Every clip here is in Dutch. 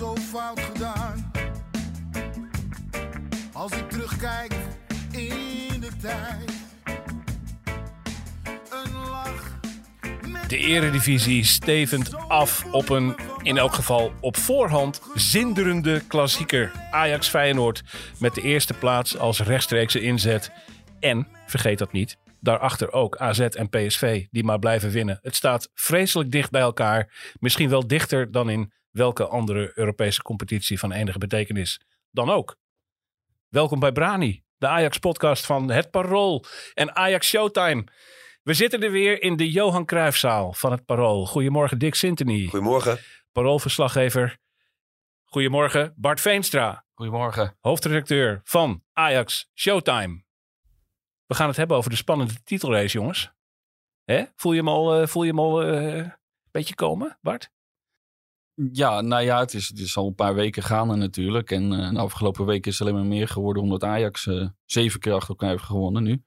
zo fout gedaan. Als ik terugkijk in de tijd, een lach. De eredivisie stevend af op een, in elk geval op voorhand, zinderende klassieker. Ajax-Feyenoord met de eerste plaats als rechtstreekse inzet. En, vergeet dat niet, daarachter ook AZ en PSV die maar blijven winnen. Het staat vreselijk dicht bij elkaar. Misschien wel dichter dan in welke andere Europese competitie van enige betekenis dan ook. Welkom bij Brani, de Ajax-podcast van Het Parool en Ajax Showtime. We zitten er weer in de Johan Cruijffzaal van Het Parool. Goedemorgen Dick Sintony, Goedemorgen. Paroolverslaggever. Goedemorgen Bart Veenstra, Goedemorgen. hoofdredacteur van Ajax Showtime. We gaan het hebben over de spannende titelrace, jongens. Hè? Voel je hem al, eh, voel je hem al eh, een beetje komen, Bart? Ja, nou ja, het is, het is al een paar weken gaande natuurlijk. En eh, de afgelopen weken is het alleen maar meer geworden omdat Ajax eh, zeven keer achter elkaar heeft gewonnen nu.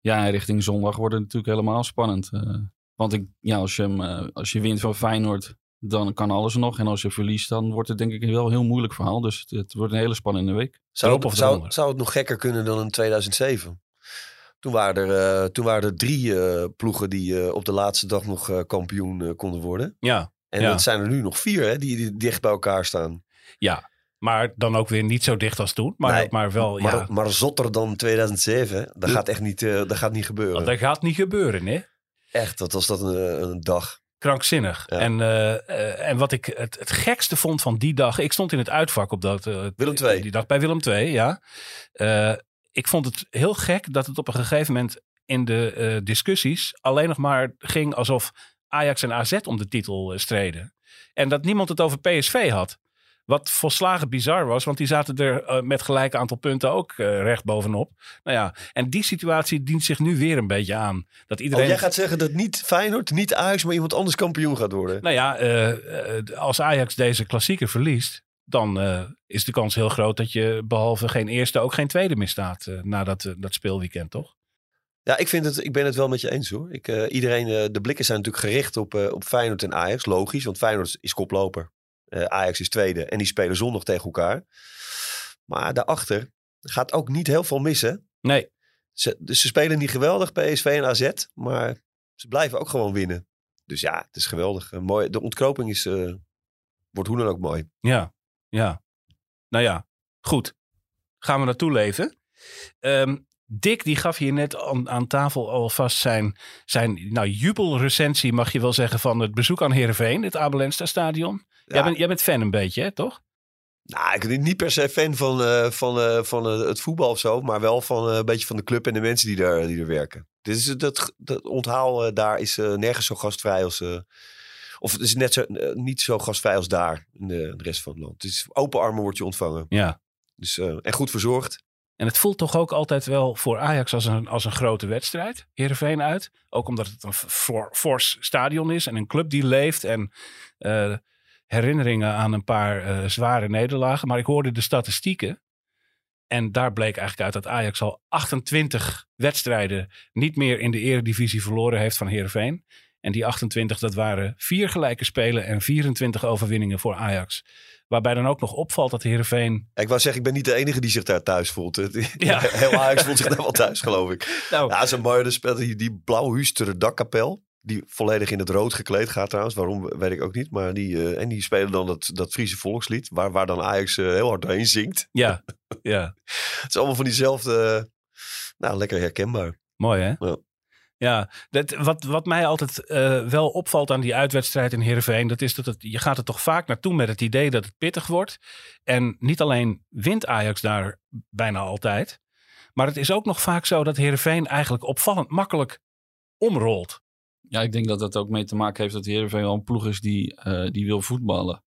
Ja, en richting zondag wordt het natuurlijk helemaal spannend. eh. want ik, ja, als, je hem, als je wint van Feyenoord, dan kan alles nog. En als je verliest, dan wordt het denk ik wel een heel moeilijk verhaal. Dus het, het wordt een hele spannende week. Zou, het, of zou, het nog gekker kunnen dan in 2007? Toen waren er, eh, toen waren er drie eh, ploegen die eh, op de laatste dag nog eh, kampioen konden worden. Ja, En Ja. dat zijn er nu nog vier hè, die, die dicht bij elkaar staan. ja. Maar dan ook weer niet zo dicht als toen. Maar, Nee, maar wel, maar, ja. maar zotter dan 2007, hè, dat gaat echt niet, eh, dat gaat niet gebeuren. Dat gaat niet gebeuren, hè? Echt, wat was dat een, een dag. Krankzinnig. Ja. En, eh, eh, en wat ik het, het gekste vond van die dag. Ik stond in het uitvak op dat. eh, Willem II. Die dag bij Willem II, ja. Eh, ik vond het heel gek dat het op een gegeven moment in de eh, discussies alleen nog maar ging alsof Ajax en AZ om de titel eh, streden. En dat niemand het over PSV had. Wat volslagen bizar was, want die zaten er eh, met gelijk aantal punten ook eh, recht bovenop. Nou ja, en die situatie dient zich nu weer een beetje aan. Dat Oh, iedereen. jij gaat zeggen dat niet Feyenoord, niet Ajax, maar iemand anders kampioen gaat worden. Nou ja, als Ajax deze klassieker verliest, dan is de kans heel groot dat je behalve geen eerste ook geen tweede misstaat na dat, dat speelweekend, toch? Ja, ik, vind het, ik ben het wel met je eens hoor. Ik, eh, iedereen, eh, de blikken zijn natuurlijk gericht op, eh, op Feyenoord en Ajax. Logisch, want Feyenoord is koploper. Ajax is tweede en die spelen zondag tegen elkaar. Maar daarachter gaat ook niet heel veel missen. Nee, Ze, dus ze spelen niet geweldig, PSV en AZ. Maar ze blijven ook gewoon winnen. Dus ja, het is geweldig. Mooi. De ontkroping is, wordt hoe dan ook mooi. ja, ja. Nou ja, goed. Gaan we naartoe leven. Ehm, Dick die gaf hier net aan, aan tafel alvast zijn, zijn nou, jubelrecensie, mag je wel zeggen, van het bezoek aan Heerenveen, het Abelensta stadion. Jij, bent, jij bent fan een beetje, hè, toch? Nou, ik ben niet per se fan van, eh, van, eh, van eh, het voetbal of zo, maar wel van een beetje van de club en de mensen die daar, die er werken. Dit is, dat, dat onthaal daar is nergens zo gastvrij als. of het is net zo, niet zo gastvrij als daar in de, de rest van het land. Het is open armen wordt je ontvangen. Ja. Dus, en goed verzorgd. En het voelt toch ook altijd wel voor Ajax als een, als een grote wedstrijd. Heerenveen uit. Ook omdat het een for, fors stadion is en een club die leeft. En eh, herinneringen aan een paar eh, zware nederlagen. Maar ik hoorde de statistieken. En daar bleek eigenlijk uit dat Ajax al 28 wedstrijden niet meer in de eredivisie verloren heeft van Heerenveen. En die 28, dat waren vier gelijke spelen en 24 overwinningen voor Ajax. Waarbij dan ook nog opvalt dat Heerenveen... Ik wou zeggen, ik ben niet de enige die zich daar thuis voelt. Ja. Heel Ajax voelt zich daar wel thuis, geloof ik. Nou, Ja, zo mooi. Er speelt die, die blauw-huustere dakkapel. Die volledig in het rood gekleed gaat trouwens. Waarom, weet ik ook niet. Maar die, eh, en die spelen dan dat, dat Friese volkslied. Waar, waar dan Ajax eh, heel hard doorheen zingt. ja, ja. Het is allemaal van diezelfde... nou, lekker herkenbaar. Mooi hè? Ja. Ja, dat, wat, wat mij altijd eh, wel opvalt aan die uitwedstrijd in Heerenveen... dat is dat het, je gaat er toch vaak naartoe met het idee dat het pittig wordt. En niet alleen wint Ajax daar bijna altijd... maar het is ook nog vaak zo dat Heerenveen eigenlijk opvallend makkelijk omrolt. Ja, ik denk dat dat ook mee te maken heeft dat Heerenveen wel een ploeg is die, eh, die wil voetballen.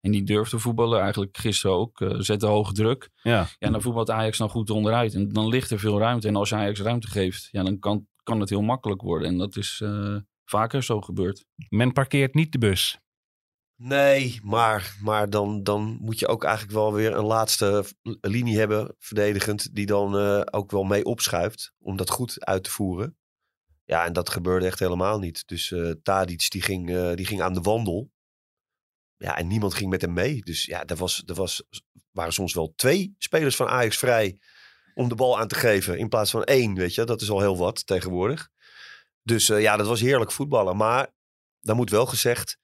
En die durft te voetballen. Eigenlijk gisteren ook. eh zette hoge druk. Ja, Ja, dan voetbalt Ajax dan goed onderuit. En dan ligt er veel ruimte. En als Ajax ruimte geeft, ja, dan kan, kan het heel makkelijk worden. En dat is eh, vaker zo gebeurd. men parkeert niet de bus. Nee, maar, maar dan, dan moet je ook eigenlijk wel weer een laatste linie hebben, verdedigend, die dan eh, ook wel mee opschuift om dat goed uit te voeren. Ja, en dat gebeurde echt helemaal niet. Dus eh Tadic die ging, eh, die ging aan de wandel. Ja, en niemand ging met hem mee. Dus ja, er, was, er was, waren soms wel twee spelers van Ajax vrij om de bal aan te geven. In plaats van één, weet je. Dat is al heel wat tegenwoordig. Dus eh, ja, dat was heerlijk voetballen. Maar, dan moet wel gezegd,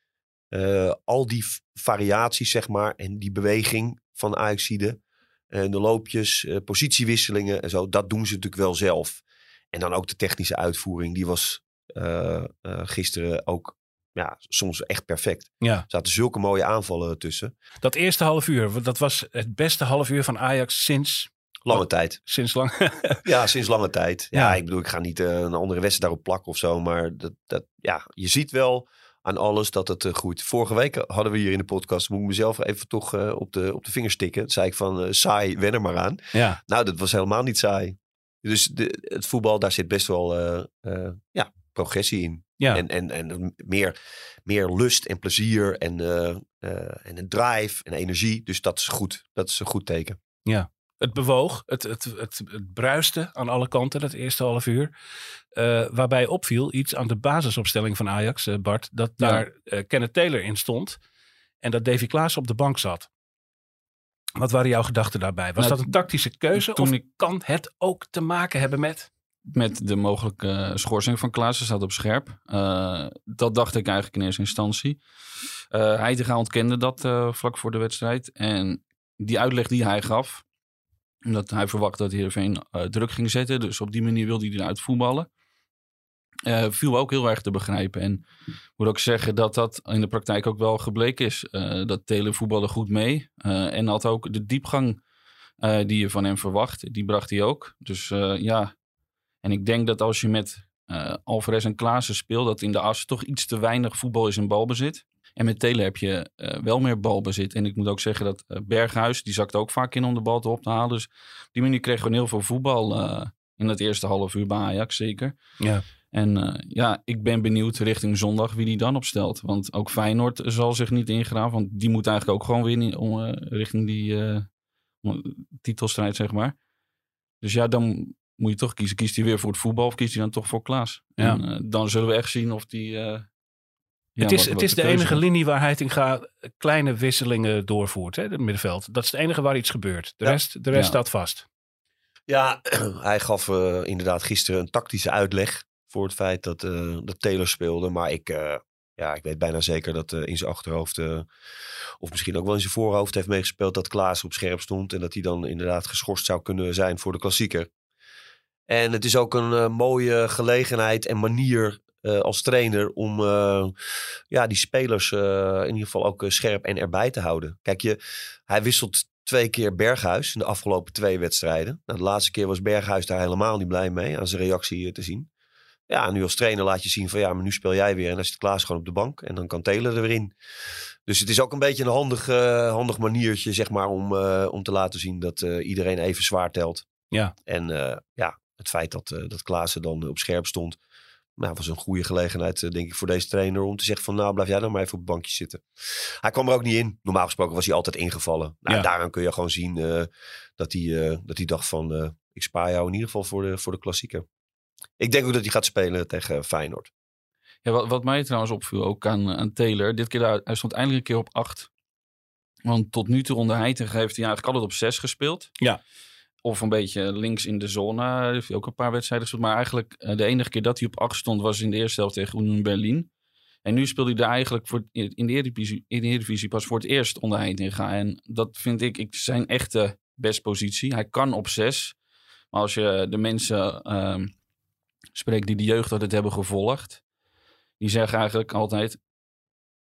eh, al die variaties, zeg maar, en die beweging van Ajaxide, en de loopjes, eh, positiewisselingen en zo, dat doen ze natuurlijk wel zelf. En dan ook de technische uitvoering, die was eh, eh, gisteren ook ja, soms echt perfect. Ja. Er zaten zulke mooie aanvallen tussen. Dat eerste half uur, dat was het beste half uur van Ajax sinds, Lange tijd. sinds lang. Ja, sinds lange tijd. Ja, Ja. ik bedoel, ik ga niet eh, een andere wedstrijd daarop plakken of zo. Maar dat, dat, ja, je ziet wel aan alles dat het eh, groeit. Vorige week hadden we hier in de podcast, moet ik mezelf even toch eh, op, de, op de vingers tikken. Toen zei ik van, eh, saai, wen er maar aan. ja, Nou, dat was helemaal niet saai. Dus de, het voetbal, daar zit best wel eh, eh, ja, progressie in. ja. En, en, en meer, meer lust en plezier en, eh, eh, en een drive en energie. Dus dat is goed. Dat is een goed teken. Het bewoog, het, het, het, het bruiste aan alle kanten dat eerste half uur. Eh, waarbij opviel iets aan de basisopstelling van Ajax, eh, Bart, dat Ja. daar eh Kenneth Taylor in stond en dat Davy Klaas op de bank zat. Wat waren jouw gedachten daarbij? Was Nou, dat een tactische keuze toen of ik- kan het ook te maken hebben met... met de mogelijke schorsing van Klaassen staat op scherp. Dat dacht ik eigenlijk in eerste instantie. Eh Heitinga ontkende dat vlak voor de wedstrijd. En die uitleg die hij gaf, omdat hij verwacht dat Heerenveen eh druk ging zetten. Dus op die manier wilde hij eruit voetballen. eh, viel ook heel erg te begrijpen. En ik moet ook zeggen dat dat in de praktijk ook wel gebleken is. Eh, dat Telen voetballen goed mee. En had ook de diepgang die je van hem verwacht, die bracht hij ook. Dus ja, en ik denk dat als je met Alvarez en Klaassen speelt, dat in de as toch iets te weinig voetbal is in balbezit. En met Taylor heb je eh, wel meer balbezit. En ik moet ook zeggen dat eh, Berghuis, die zakt ook vaak in om de bal te op te halen. Dus op die manier kregen we heel veel voetbal eh, in het eerste half uur bij Ajax, zeker. Ja. En ja, ik ben benieuwd richting zondag wie die dan opstelt. Want ook Feyenoord zal zich niet ingraven. Want die moet eigenlijk ook gewoon winnen om, richting die titelstrijd, zeg maar. Dus ja, dan moet je toch kiezen. Kiest hij weer voor het voetbal of kiest hij dan toch voor Klaas? Ja. En dan zullen we echt zien of die... ja, het is, wat- het is de enige linie waar Heitinga kleine wisselingen doorvoert, hè, het middenveld. Dat is het enige waar iets gebeurt. De Ja. rest, de rest Ja. staat vast. Ja, hij gaf eh, inderdaad gisteren een tactische uitleg voor het feit dat, eh dat Taylor speelde. Maar ik, eh, ja, ik weet bijna zeker dat in zijn achterhoofd, of misschien ook wel in zijn voorhoofd heeft meegespeeld dat Klaas op scherp stond. En dat hij dan inderdaad geschorst zou kunnen zijn voor de klassieker. En het is ook een mooie gelegenheid en manier eh, als trainer om eh, ja, die spelers eh, in ieder geval ook scherp en erbij te houden. Kijk, je, hij wisselt twee keer Berghuis in de afgelopen twee wedstrijden. Nou, de laatste keer was Berghuis daar helemaal niet blij mee aan zijn reactie te zien. Ja, nu als trainer laat je zien van ja, maar nu speel jij weer. En dan zit Klaas gewoon op de bank en dan kan Taylor er weer in. Dus het is ook een beetje een handig, eh, handig maniertje, zeg maar, om, om te laten zien dat iedereen even zwaar telt. Ja. En ja, het feit dat, dat Klaassen dan op scherp stond, nou, was een goede gelegenheid, eh, denk ik, voor deze trainer om te zeggen van nou, blijf jij dan maar even op het bankje zitten. Hij kwam er ook niet in. Normaal gesproken was hij altijd ingevallen. Nou, Ja. Daaraan kun je gewoon zien eh, dat, hij, eh, dat hij dacht van eh, ik spaar jou in ieder geval voor de, voor de klassieker. Ik denk ook dat hij gaat spelen tegen Feyenoord. Ja, wat, wat mij trouwens opviel ook aan, aan Taylor. Dit keer, daar- hij stond eindelijk een keer op 8. Want tot nu toe onder Heitinga heeft hij eigenlijk altijd op 6 gespeeld. Ja. Of een beetje links in de zone. Heeft hij ook een paar wedstrijden gespeeld. Maar eigenlijk eh, de enige keer dat hij op 8 stond was in de eerste helft tegen Union Berlin. En nu speelde hij daar eigenlijk voor, in, de Eredivisie, in de Eredivisie pas voor het eerst onder Heitinga. En dat vind ik, ik zijn echte best positie. Hij kan op 6. Maar als je de mensen ehm, spreekt die de jeugd altijd hebben gevolgd. Die zeggen eigenlijk altijd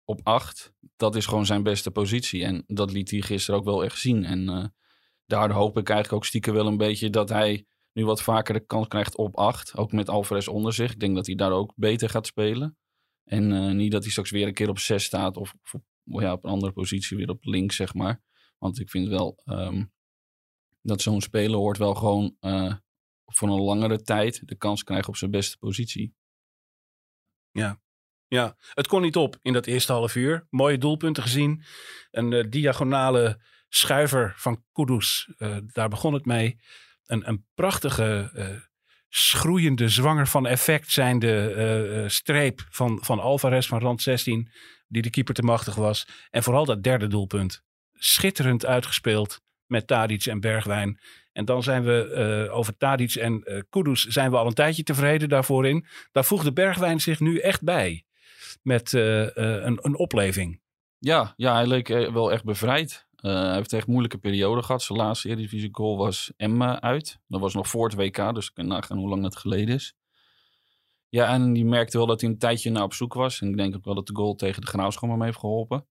op 8. Dat is gewoon zijn beste positie. En dat liet hij gisteren ook wel echt zien. En eh daar hoop ik eigenlijk ook stiekem wel een beetje dat hij nu wat vaker de kans krijgt op 8. Ook met Alvarez onder zich. Ik denk dat hij daar ook beter gaat spelen. En eh, niet dat hij straks weer een keer op 6 staat. Of, of op, ja, op een andere positie weer op links, zeg maar. Want ik vind wel ehm, dat zo'n speler hoort wel gewoon eh, voor een langere tijd de kans krijgen op zijn beste positie. Ja, het kon niet op in dat eerste half uur. Mooie doelpunten gezien. Een eh, diagonale schuiver van Kudus. eh, daar begon het mee. Een, een prachtige eh, schroeiende, zwanger van effect zijnde eh, streep van, van Alvarez van rand 16, die de keeper te machtig was. En vooral dat derde doelpunt. Schitterend uitgespeeld met Tadic en Bergwijn. En dan zijn we over Tadic en eh Kudus zijn we al een tijdje tevreden daarvoor in. Daar voegde Bergwijn zich nu echt bij. Met een, een opleving. Ja, ja, hij leek wel echt bevrijd. Eh, hij heeft echt moeilijke periode gehad. Zijn laatste Eredivisie goal was Emma uit. Dat was nog voor het WK, dus ik kan nagaan hoe lang dat geleden is. Ja, en die merkte wel dat hij een tijdje naar op zoek was. En ik denk ook wel dat de goal tegen de Graafschap hem heeft geholpen.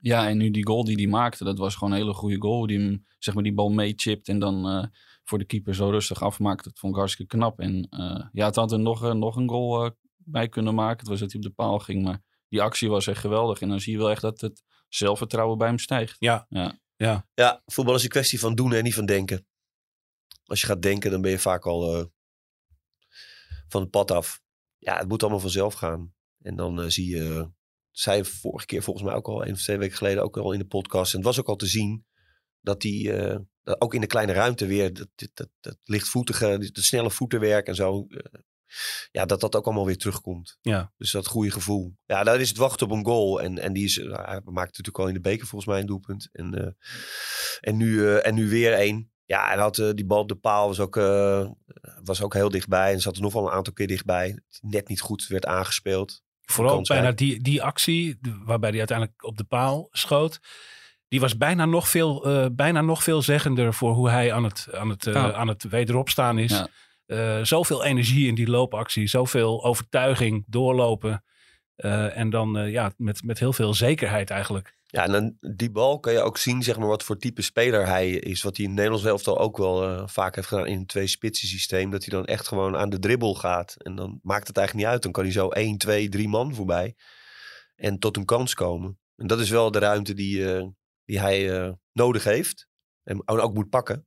Ja, en nu die goal die hij maakte, dat was gewoon een hele goede goal. Die hem, zeg maar, die bal meechipt en dan eh, voor de keeper zo rustig afmaakt. Dat vond ik hartstikke knap. En eh, ja, het had er nog, nog een goal bij kunnen maken. Het was dat hij op de paal ging, maar die actie was echt geweldig. En dan zie je wel echt dat het zelfvertrouwen bij hem stijgt. Ja. Ja. Ja. Ja, voetbal is een kwestie van doen en niet van denken. Als je gaat denken, dan ben je vaak al eh, van het pad af. Ja, het moet allemaal vanzelf gaan. En dan eh, zie je, uh, zei vorige keer volgens mij ook al, een of twee weken geleden ook al in de podcast. En het was ook al te zien dat die, eh, dat ook in de kleine ruimte weer, dat, dat, dat, dat lichtvoetige, het snelle voetenwerk en zo. Eh, ja, dat dat ook allemaal weer terugkomt. Ja. Dus dat goede gevoel. Ja, daar is het wachten op een goal. En, en die is, nou, hij maakte natuurlijk al in de beker volgens mij een doelpunt. En, eh, en, nu, eh, en nu weer één. Ja, en had, eh, die bal op de paal was ook, eh, was ook heel dichtbij. En zat er nog wel een aantal keer dichtbij. Net niet goed werd aangespeeld. Vooral bijna die, die actie, waarbij hij uiteindelijk op de paal schoot. Die was bijna nog veel, eh, bijna nog veel zeggender voor hoe hij aan het, aan het, eh, Ja. aan het wederopstaan is. Ja. Eh, zoveel energie in die loopactie, zoveel overtuiging, doorlopen. Eh, en dan eh, ja, met, met heel veel zekerheid eigenlijk. Ja, en dan die bal kan je ook zien, zeg maar, wat voor type speler hij is. Wat hij in het Nederlands elftal ook wel vaak heeft gedaan in een twee-spitsen systeem. Dat hij dan echt gewoon aan de dribbel gaat. En dan maakt het eigenlijk niet uit. Dan kan hij zo 1, 2, 3 man voorbij. En tot een kans komen. En dat is wel de ruimte die, die hij nodig heeft. En ook moet pakken.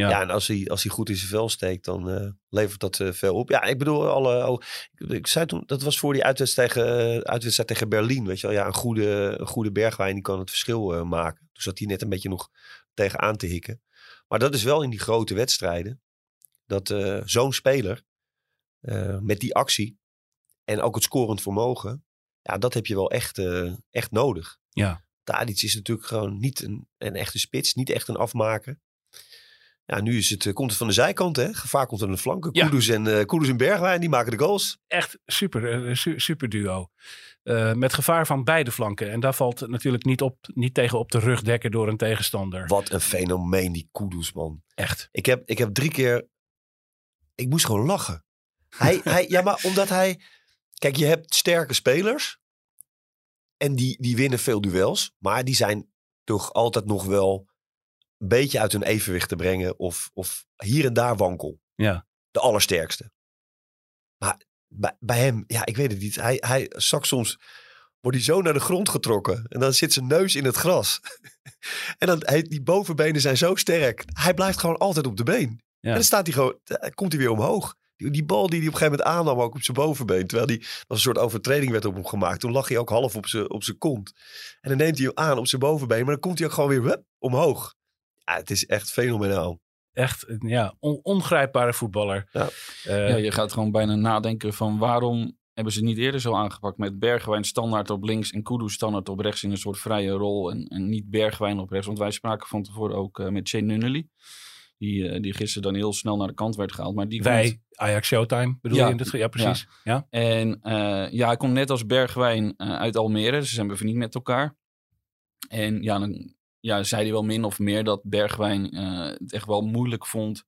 Ja. Ja, en als hij, als hij goed in zijn vel steekt, dan eh, levert dat eh, veel op. Ja, ik bedoel, alle, al, ik, ik zei toen, dat was voor die uitwedstrijd tegen, eh, uitwedstrijd tegen Berlin. Weet je wel, ja, een goede, een goede bergwijn die kan het verschil maken. Toen zat hij net een beetje nog tegenaan te hikken. Maar dat is wel in die grote wedstrijden. Dat zo'n speler met die actie en ook het scorend vermogen. Ja, dat heb je wel echt, echt nodig. Ja. Tadic is natuurlijk gewoon niet een, een echte spits. Niet echt een afmaker. Ja, nu is het, eh, komt het van de zijkant, hè? Gevaar komt aan de flanken. Ja. Kudus en, Kudus en Bergwijn, die maken de goals. Echt super, eh, su- super duo. Met gevaar van beide flanken. En daar valt natuurlijk niet, op, niet tegen op de rug dekken door een tegenstander. Wat een fenomeen, die Kudus, man. Echt. Ik heb, ik heb drie keer... Ik moest gewoon lachen. Hij, hij, ja, maar omdat hij... Kijk, je hebt sterke spelers. En die, die winnen veel duels. Maar die zijn toch altijd nog wel een beetje uit hun evenwicht te brengen. Of, of hier en daar wankel. Ja. De allersterkste. Maar bij, bij hem, ja, ik weet het niet. Hij, hij zakt soms, wordt hij zo naar de grond getrokken. En dan zit zijn neus in het gras. en dan, hij, die bovenbenen zijn zo sterk. Hij blijft gewoon altijd op de been. Ja. En dan staat hij gewoon, dan komt hij weer omhoog. Die, die bal die hij op een gegeven moment aannam ook op zijn bovenbeen. Terwijl die, als een soort overtreding werd op hem gemaakt. Toen lag hij ook half op zijn, op zijn kont. En dan neemt hij hem aan op zijn bovenbeen. Maar dan komt hij ook gewoon weer hup, omhoog. Ja, het is echt fenomenaal. Echt een ja, on- ongrijpbare voetballer. Ja. Eh, Ja, je gaat gewoon bijna nadenken van waarom hebben ze het niet eerder zo aangepakt met Bergwijn standaard op links en Kudus standaard op rechts in een soort vrije rol en, en niet Bergwijn op rechts. Want wij spraken van tevoren ook eh, met Shane Nunnally, die, eh, die gisteren dan heel snel naar de kant werd gehaald. Maar die komt- Wij, Ajax Showtime bedoel Ja. je? In dit, ge- ja, precies. Ja. En eh, ja, hij komt net als Bergwijn uit Almere. Dus ze zijn bevriend met elkaar. En ja, dan ja, zei hij wel min of meer dat Bergwijn eh, het echt wel moeilijk vond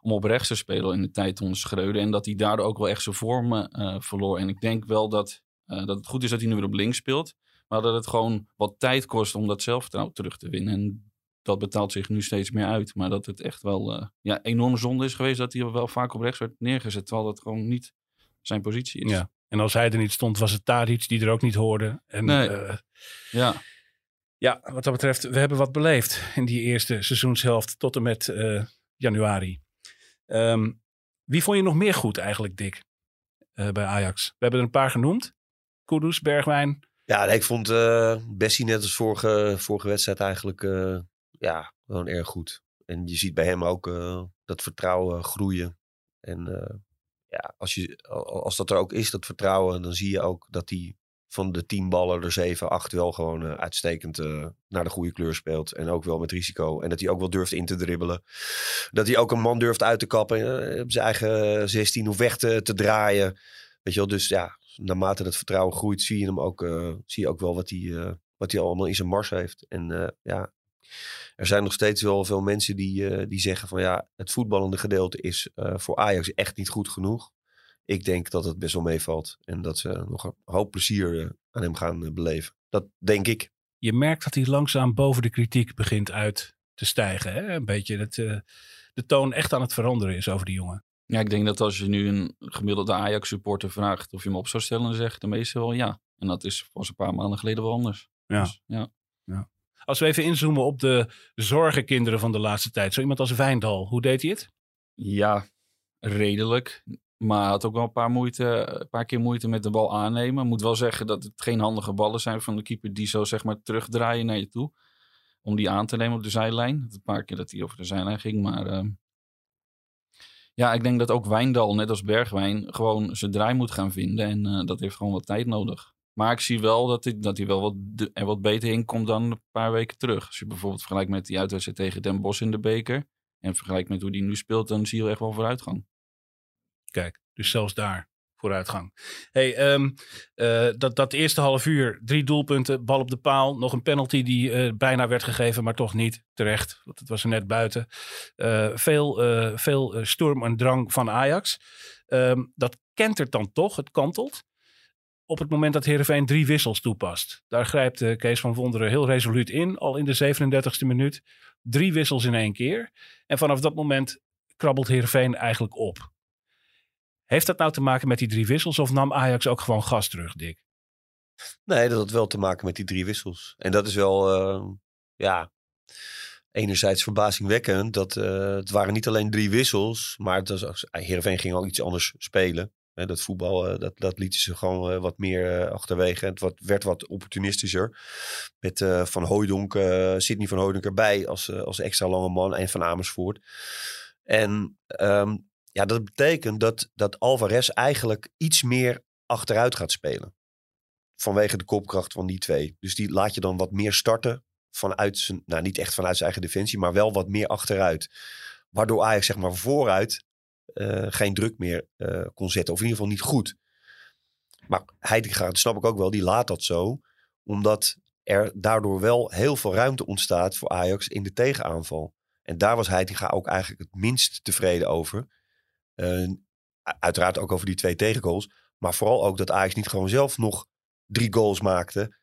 om op rechts te spelen in de tijd onder Schreuder. En dat hij daardoor ook wel echt zijn vormen eh, verloor. En ik denk wel dat, eh, dat het goed is dat hij nu weer op links speelt. Maar dat het gewoon wat tijd kost om dat zelfvertrouwen terug te winnen. En dat betaalt zich nu steeds meer uit. Maar dat het echt wel ja, enorm zonde is geweest dat hij wel vaak op rechts werd neergezet. Terwijl dat gewoon niet zijn positie is. ja. En als hij er niet stond, was het Tadic die er ook niet hoorde. En Nee. Ja, ja, wat dat betreft, we hebben wat beleefd in die eerste seizoenshelft tot en met eh, januari. Ehm, wie vond je nog meer goed eigenlijk, Dick, eh, bij Ajax? We hebben er een paar genoemd. Kudus, Bergwijn. Ja, ik vond eh Bessie net als vorige, vorige wedstrijd eigenlijk ja, gewoon erg goed. En je ziet bij hem ook dat vertrouwen groeien. En ja, als, je, al- als dat er ook is, dat vertrouwen, dan zie je ook dat hij van de tien ballen er zeven, acht wel gewoon eh, uitstekend eh, naar de goede kleur speelt. En ook wel met risico. En dat hij ook wel durft in te dribbelen. Dat hij ook een man durft uit te kappen. eh, op zijn eigen 16 of weg te, te draaien. Weet je wel, dus ja, naarmate dat vertrouwen groeit, zie je hem ook, zie je ook wel wat hij, wat hij allemaal in zijn mars heeft. En ja, er zijn nog steeds wel veel mensen die, die zeggen van ja, het voetballende gedeelte is voor Ajax echt niet goed genoeg. Ik denk dat het best wel meevalt. En dat ze nog een hoop plezier eh, aan hem gaan eh, beleven. Dat denk ik. Je merkt dat hij langzaam boven de kritiek begint uit te stijgen. Hè? Een beetje dat eh, de toon echt aan het veranderen is over die jongen. Ja, ik denk dat als je nu een gemiddelde Ajax-supporter vraagt of je hem op zou stellen, dan zeggen de meesten wel ja. En dat is pas een paar maanden geleden wel anders. Ja. Dus, ja. Als we even inzoomen op de zorgenkinderen van de laatste tijd. Zo iemand als Wijndal, hoe deed hij het? Ja, redelijk. Maar had ook wel een paar, moeite, een paar keer moeite met de bal aannemen. Moet wel zeggen dat het geen handige ballen zijn van de keeper die zo zeg maar terugdraaien naar je toe. Om die aan te nemen op de zijlijn. Een paar keer dat hij over de zijlijn ging. Maar ehm, ja, ik denk dat ook Wijndal, net als Bergwijn, gewoon zijn draai moet gaan vinden. En eh, dat heeft gewoon wat tijd nodig. Maar ik zie wel dat hij, dat hij wel wat, er wat beter in komt dan een paar weken terug. Als je bijvoorbeeld vergelijkt met die uitwedstrijd tegen Den Bosch in de beker. En vergelijkt met hoe die nu speelt, dan zie je echt wel vooruitgang. Kijk, dus zelfs daar vooruitgang. Hey, ehm, eh, dat, dat eerste half uur, drie doelpunten, bal op de paal. Nog een penalty die eh, bijna werd gegeven, maar toch niet terecht. Want het was er net buiten. Eh, veel veel storm en drang van Ajax. Ehm, dat kentert dan toch, het kantelt. Op het moment dat Heerenveen drie wissels toepast. Daar grijpt Kees van Wonderen heel resoluut in, al in de 37e minuut. Drie wissels in één keer. En vanaf dat moment krabbelt Heerenveen eigenlijk op. Heeft dat nou te maken met die drie wissels of nam Ajax ook gewoon gas terug, Dick? Nee, dat had wel te maken met die drie wissels. En dat is wel, eh, ja, enerzijds verbazingwekkend. Dat, eh, het waren niet alleen drie wissels, maar het was, Heerenveen ging al iets anders spelen. Hè, dat voetbal, eh, dat, dat lieten ze gewoon eh, wat meer eh, achterwege. Het wat, werd wat opportunistischer. Met eh, Van Hooijdonk, eh Sidney van Hooijdonk erbij als, eh, als extra lange man. En Van Amersfoort. En ehm, ja, dat betekent dat, dat Alvarez eigenlijk iets meer achteruit gaat spelen vanwege de kopkracht van die twee. Dus die laat je dan wat meer starten vanuit zijn, nou niet echt vanuit zijn eigen defensie, maar wel wat meer achteruit. Waardoor Ajax zeg maar vooruit eh, geen druk meer eh, kon zetten. Of in ieder geval niet goed. Maar Heitinga, dat snap ik ook wel, die laat dat zo. Omdat er daardoor wel heel veel ruimte ontstaat voor Ajax in de tegenaanval. En daar was Heitinga ook eigenlijk het minst tevreden over. Eh, uiteraard ook over die twee tegengoals. Maar vooral ook dat Ajax niet gewoon zelf nog drie goals maakte.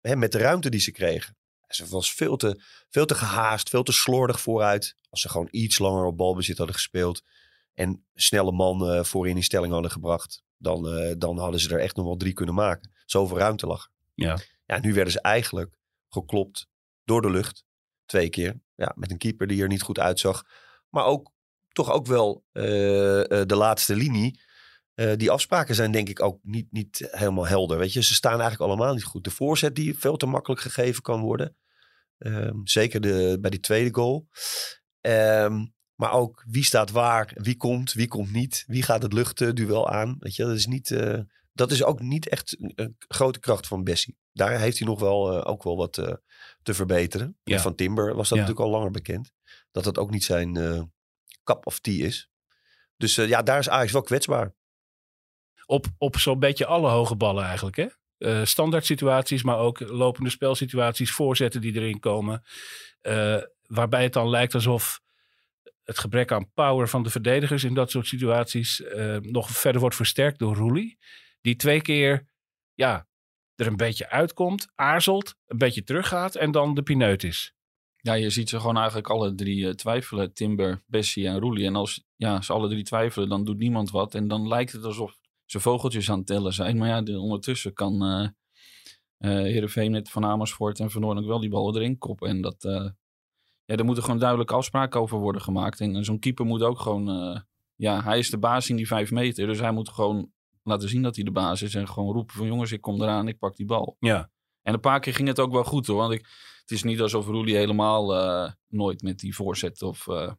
Hè, met de ruimte die ze kregen. Ze was veel te, veel te gehaast, veel te slordig vooruit. Als ze gewoon iets langer op balbezit hadden gespeeld. En snelle man eh, voorin in stelling hadden gebracht. Dan, eh, dan hadden ze er echt nog wel drie kunnen maken. Zoveel ruimte lag. Ja. Ja, nu werden ze eigenlijk geklopt door de lucht. Twee keer. Ja, met een keeper die er niet goed uitzag. Maar ook toch ook wel eh, eh, de laatste linie. Eh, die afspraken zijn denk ik ook niet, niet helemaal helder. Weet je, ze staan eigenlijk allemaal niet goed. De voorzet die veel te makkelijk gegeven kan worden. Ehm, zeker de, bij die tweede goal. Ehm, maar ook wie staat waar, wie komt, wie komt niet. Wie gaat het luchtduel aan. Weet je, dat is, niet, dat is ook niet echt een, grote kracht van Bessie. Daar heeft hij nog wel, ook wel wat te verbeteren. Ja. Van Timber was dat Ja. natuurlijk al langer bekend. Dat dat ook niet zijn cup of tea is. Dus eh, ja, daar is Ajax wel kwetsbaar. Op, op zo'n beetje alle hoge ballen eigenlijk, hè? Eh, standaard situaties, maar ook lopende spelsituaties, voorzetten die erin komen. Eh, waarbij het dan lijkt alsof het gebrek aan power van de verdedigers in dat soort situaties nog verder wordt versterkt door Roelie. Die twee keer ja, er een beetje uitkomt, aarzelt, een beetje teruggaat en dan de pineut is. Ja, je ziet ze gewoon eigenlijk alle drie eh, twijfelen. Timber, Bessie en Roelie. En als ja, ze alle drie twijfelen, dan doet niemand wat. En dan lijkt het alsof ze vogeltjes aan het tellen zijn. Maar ja, de, ondertussen kan eh eh Heerenveen met Van Amersfoort en Van Noorden ook wel die ballen erin koppen. En dat, eh, ja, er moeten gewoon duidelijke afspraken over worden gemaakt. En, zo'n keeper moet ook gewoon... ja, hij is de baas in die vijf meter. Dus hij moet gewoon laten zien dat hij de baas is. En gewoon roepen van jongens, ik kom eraan, ik pak die bal. Ja, En een paar keer ging het ook wel goed hoor. Want ik, het is niet alsof Roelie helemaal eh, nooit met die voorzet of, eh,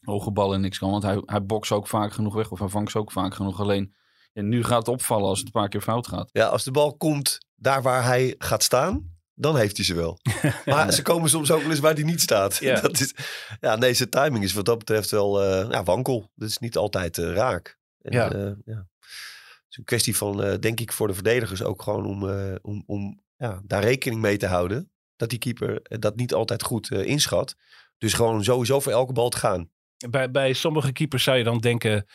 hoge ballen niks kan. Want hij, hij bokst ook vaak genoeg weg. Of hij vangt ze ook vaak genoeg. Alleen ja, nu gaat het opvallen als het een paar keer fout gaat. Ja, als de bal komt daar waar hij gaat staan, dan heeft hij ze wel. Maar ze komen soms ook wel eens waar hij niet staat. Ja. Dat is, ja, nee, zijn timing is wat dat betreft wel eh, ja, wankel. Dat is niet altijd raak. En, Ja. ja. Het is een kwestie van, denk ik, voor de verdedigers ook gewoon om, om, om ja, daar rekening mee te houden. Dat die keeper eh, dat niet altijd goed eh, inschat. Dus gewoon sowieso voor elke bal te gaan. Bij, bij sommige keepers zou je dan denken,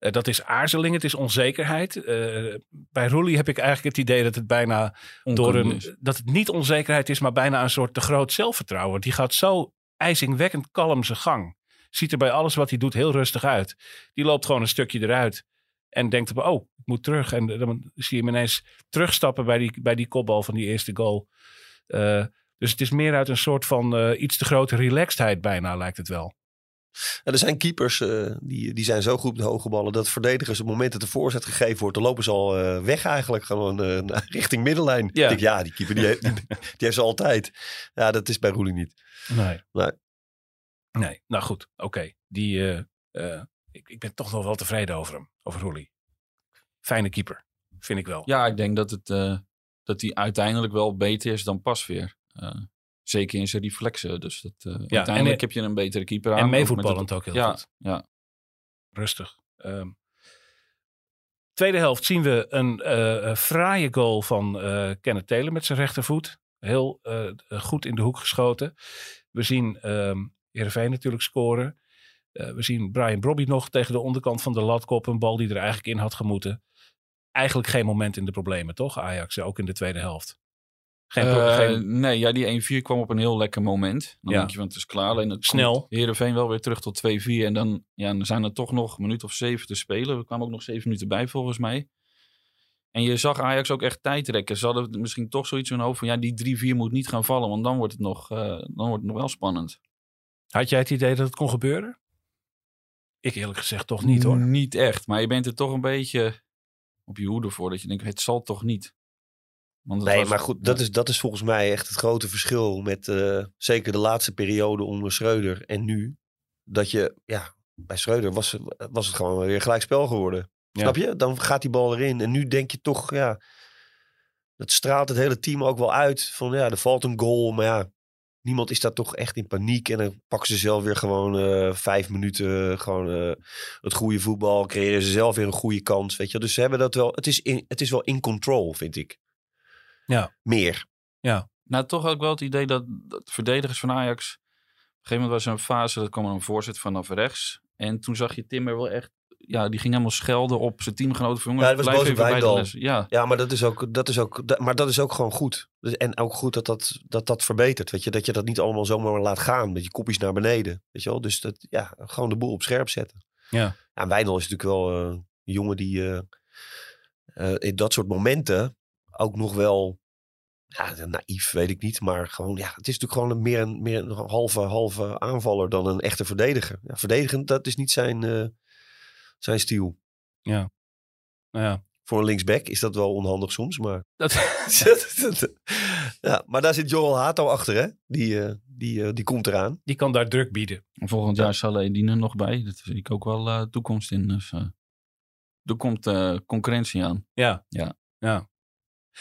eh, dat is aarzeling, het is onzekerheid. Eh, bij Roelie heb ik eigenlijk het idee dat het bijna door is. een, dat het niet onzekerheid is, maar bijna een soort te groot zelfvertrouwen. Die gaat zo ijzingwekkend kalm zijn gang. Ziet er bij alles wat hij doet heel rustig uit. Die loopt gewoon een stukje eruit en denkt, op, oh, ik moet terug. En dan zie je hem ineens terugstappen bij die, bij die kopbal van die eerste goal. Eh, dus het is meer uit een soort van eh, iets te grote relaxedheid bijna, lijkt het wel. En er zijn keepers eh, die, die zijn zo goed op de hoge ballen dat verdedigers op het moment dat de voorzet gegeven wordt, dan lopen ze al eh, weg eigenlijk gewoon eh, richting middenlijn. Ja. Ik denk, ja, die keeper die heeft, die, die heeft ze altijd. Ja, dat is bij Roelie niet. Nee. Nee. Nee, nou goed, oké. Die, eh, eh, ik, ik ben toch nog wel tevreden over hem, over Roelie. Fijne keeper, vind ik wel. Ja, ik denk dat, het, eh, dat hij uiteindelijk wel beter is dan Pasveer. Eh zeker in zijn reflexen. Dus dat, eh, uiteindelijk en- heb je een betere keeper aan. en meevoetballend ook heel ja, goed. Ja, Rustig. Ehm, tweede helft zien we een eh, fraaie goal van eh Kenneth Taylor met zijn rechtervoet. Heel goed in de hoek geschoten. We zien Heerenveen natuurlijk scoren. We zien Brian Brobby nog tegen de onderkant van de lat koppen. Een bal die er eigenlijk in had gemoeten. Eigenlijk geen moment in de problemen, toch? Ajax, ook in de tweede helft. Geen, Eh, geen- Nee, ja, die 1-4 kwam op een heel lekker moment. Dan Ja. denk je van het is klaar. Alleen het Snel. komt Heerenveen wel weer terug tot 2-4. En dan, ja, dan zijn er toch nog een minuut of zeven te spelen. Er kwamen ook nog zeven minuten bij volgens mij. En je zag Ajax ook echt tijd trekken. Ze hadden misschien toch zoiets in hun hoofd van... ja, die 3-4 moet niet gaan vallen. Want dan wordt het nog, eh, dan wordt het nog wel spannend. Had jij het idee dat het kon gebeuren? Ik eerlijk gezegd toch niet hoor. Niet echt. Maar je bent er toch een beetje op je hoede voor. Dat je denkt, het zal toch niet. Want Nee, was- maar goed, dat is, dat is volgens mij echt het grote verschil met eh, zeker de laatste periode onder Schreuder en nu. Dat je, ja, bij Schreuder was, was het gewoon weer gelijkspel geworden. Ja. Snap je? Dan gaat die bal erin. En nu denk je toch, ja, dat straalt het hele team ook wel uit. Van ja, er valt een goal, maar ja, niemand is daar toch echt in paniek. En dan pakken ze zelf weer gewoon eh, vijf minuten gewoon eh, het goede voetbal. Creëren ze zelf weer een goede kans, weet je. Dus ze hebben dat wel, het is, in, het is wel in control, vind ik. Ja. Meer. Nou, toch had ik wel het idee dat, dat verdedigers van Ajax... Op een gegeven moment was er een fase, dat kwam er een voorzet vanaf rechts. En toen zag je Timmer wel echt... Ja, die ging helemaal schelden op zijn teamgenoten. Van, jongens, Ja, hij was boos bij de les. Ja, Ja, maar dat is ook, dat is ook, dat- maar dat is ook gewoon goed. Dus- En ook goed dat dat, dat, dat verbetert. Weet je, dat je dat niet allemaal zomaar laat gaan. Met je kopjes naar beneden. Weet je wel? Dus dat, ja, gewoon de boel op scherp zetten. Ja. Ja, Wijndal is natuurlijk wel eh, een jongen die eh, eh, in dat soort momenten ook nog wel, ja, naïef weet ik niet. Maar gewoon, ja, het is natuurlijk gewoon een, meer, een, meer een halve, halve aanvaller dan een echte verdediger. Ja, verdedigend, dat is niet zijn, eh, zijn stiel. Nou ja, Voor een linksback is dat wel onhandig soms, maar... dat, ja, maar daar zit Joel Hato achter, hè? Die, eh, die, eh, die komt eraan. die kan daar druk bieden. En volgend jaar zal Edine nog bij. Dat zie ik ook wel eh, toekomst in. Dus eh, er komt eh, concurrentie aan. Ja. Ja. ja.